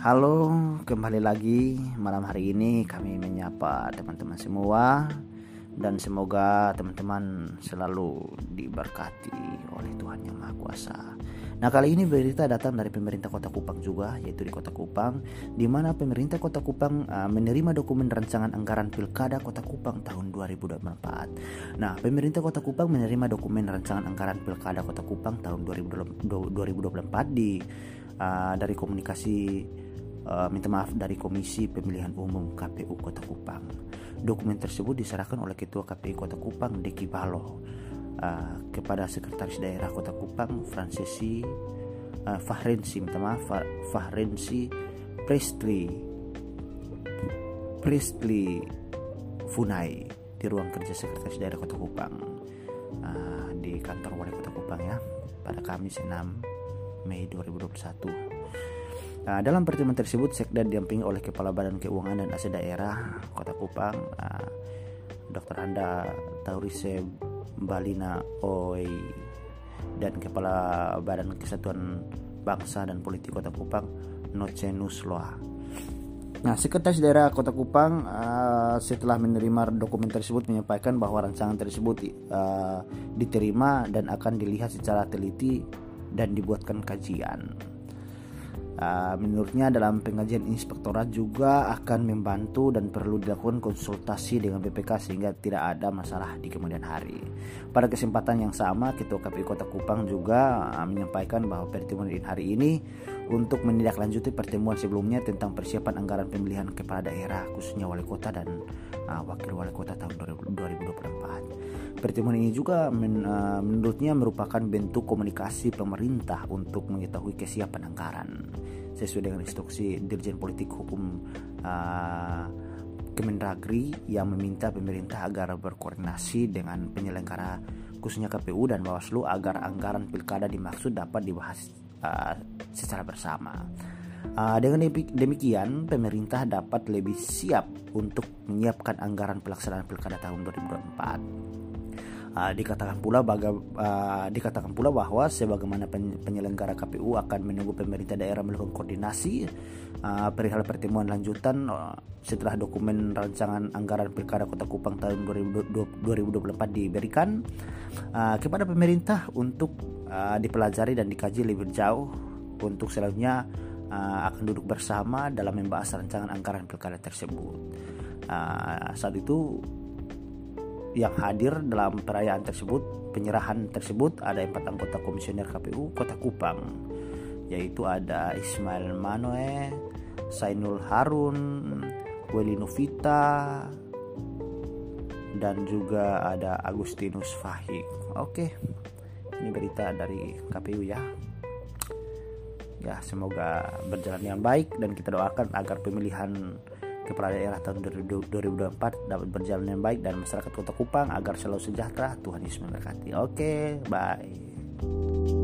Halo, kembali lagi malam hari ini kami menyapa teman-teman semua dan semoga teman-teman selalu diberkati oleh Tuhan Yang Maha Kuasa. Nah kali ini berita datang dari pemerintah Kota Kupang juga yaitu di Kota Kupang di mana pemerintah Kota Kupang uh, menerima dokumen rancangan anggaran Pilkada Kota Kupang tahun 2024. Nah pemerintah Kota Kupang menerima dokumen rancangan anggaran Pilkada Kota Kupang tahun 2024 di uh, dari komunikasi uh, minta maaf dari Komisi Pemilihan Umum KPU Kota Kupang. Dokumen tersebut diserahkan oleh Ketua KPU Kota Kupang Deki Balo uh, kepada Sekretaris Daerah Kota Kupang Fransesi uh, Fahrensi minta maaf Fahrensi Prestli Prestli Funai di ruang kerja Sekretaris Daerah Kota Kupang. Uh, di kantor Wali Kota Kupang ya. Pada Kamis 6 Mei 2021 Nah, dalam pertemuan tersebut Sekda didampingi oleh Kepala Badan Keuangan dan Aset Daerah Kota Kupang, uh, Dr. Anda Taurise Balina Oi dan Kepala Badan Kesatuan Bangsa dan Politik Kota Kupang Nocenus Loa. Nah, Sekretaris Daerah Kota Kupang uh, setelah menerima dokumen tersebut menyampaikan bahwa rancangan tersebut uh, diterima dan akan dilihat secara teliti dan dibuatkan kajian. Uh, menurutnya dalam pengajian inspektorat juga akan membantu dan perlu dilakukan konsultasi dengan BPK sehingga tidak ada masalah di kemudian hari. Pada kesempatan yang sama, Ketua KPU Kota Kupang juga uh, menyampaikan bahwa pertemuan hari ini untuk menindaklanjuti pertemuan sebelumnya tentang persiapan anggaran pemilihan kepala daerah khususnya wali kota dan uh, wakil wali kota tahun 2024. Pertemuan ini juga men, menurutnya merupakan bentuk komunikasi pemerintah untuk mengetahui kesiapan anggaran sesuai dengan instruksi Dirjen Politik Hukum uh, Kemendagri yang meminta pemerintah agar berkoordinasi dengan penyelenggara khususnya KPU dan Bawaslu agar anggaran pilkada dimaksud dapat dibahas uh, secara bersama. Uh, dengan demikian, pemerintah dapat lebih siap untuk menyiapkan anggaran pelaksanaan pilkada tahun 2024. Uh, dikatakan pula baga, uh, dikatakan pula bahwa sebagaimana penyelenggara KPU akan menunggu pemerintah daerah melakukan koordinasi uh, perihal pertemuan lanjutan uh, setelah dokumen rancangan anggaran Pilkada Kota Kupang tahun 2024 diberikan uh, kepada pemerintah untuk uh, dipelajari dan dikaji lebih jauh untuk selanjutnya uh, akan duduk bersama dalam membahas rancangan anggaran pilkada tersebut. Uh, saat itu yang hadir dalam perayaan tersebut penyerahan tersebut ada empat anggota komisioner KPU Kota Kupang yaitu ada Ismail Manoe, Sainul Harun, Weli Novita dan juga ada Agustinus Fahik. Oke, ini berita dari KPU ya. Ya, semoga berjalan yang baik dan kita doakan agar pemilihan kepala daerah tahun 2024 dapat berjalan dengan baik dan masyarakat Kota Kupang agar selalu sejahtera. Tuhan Yesus memberkati. Oke, bye.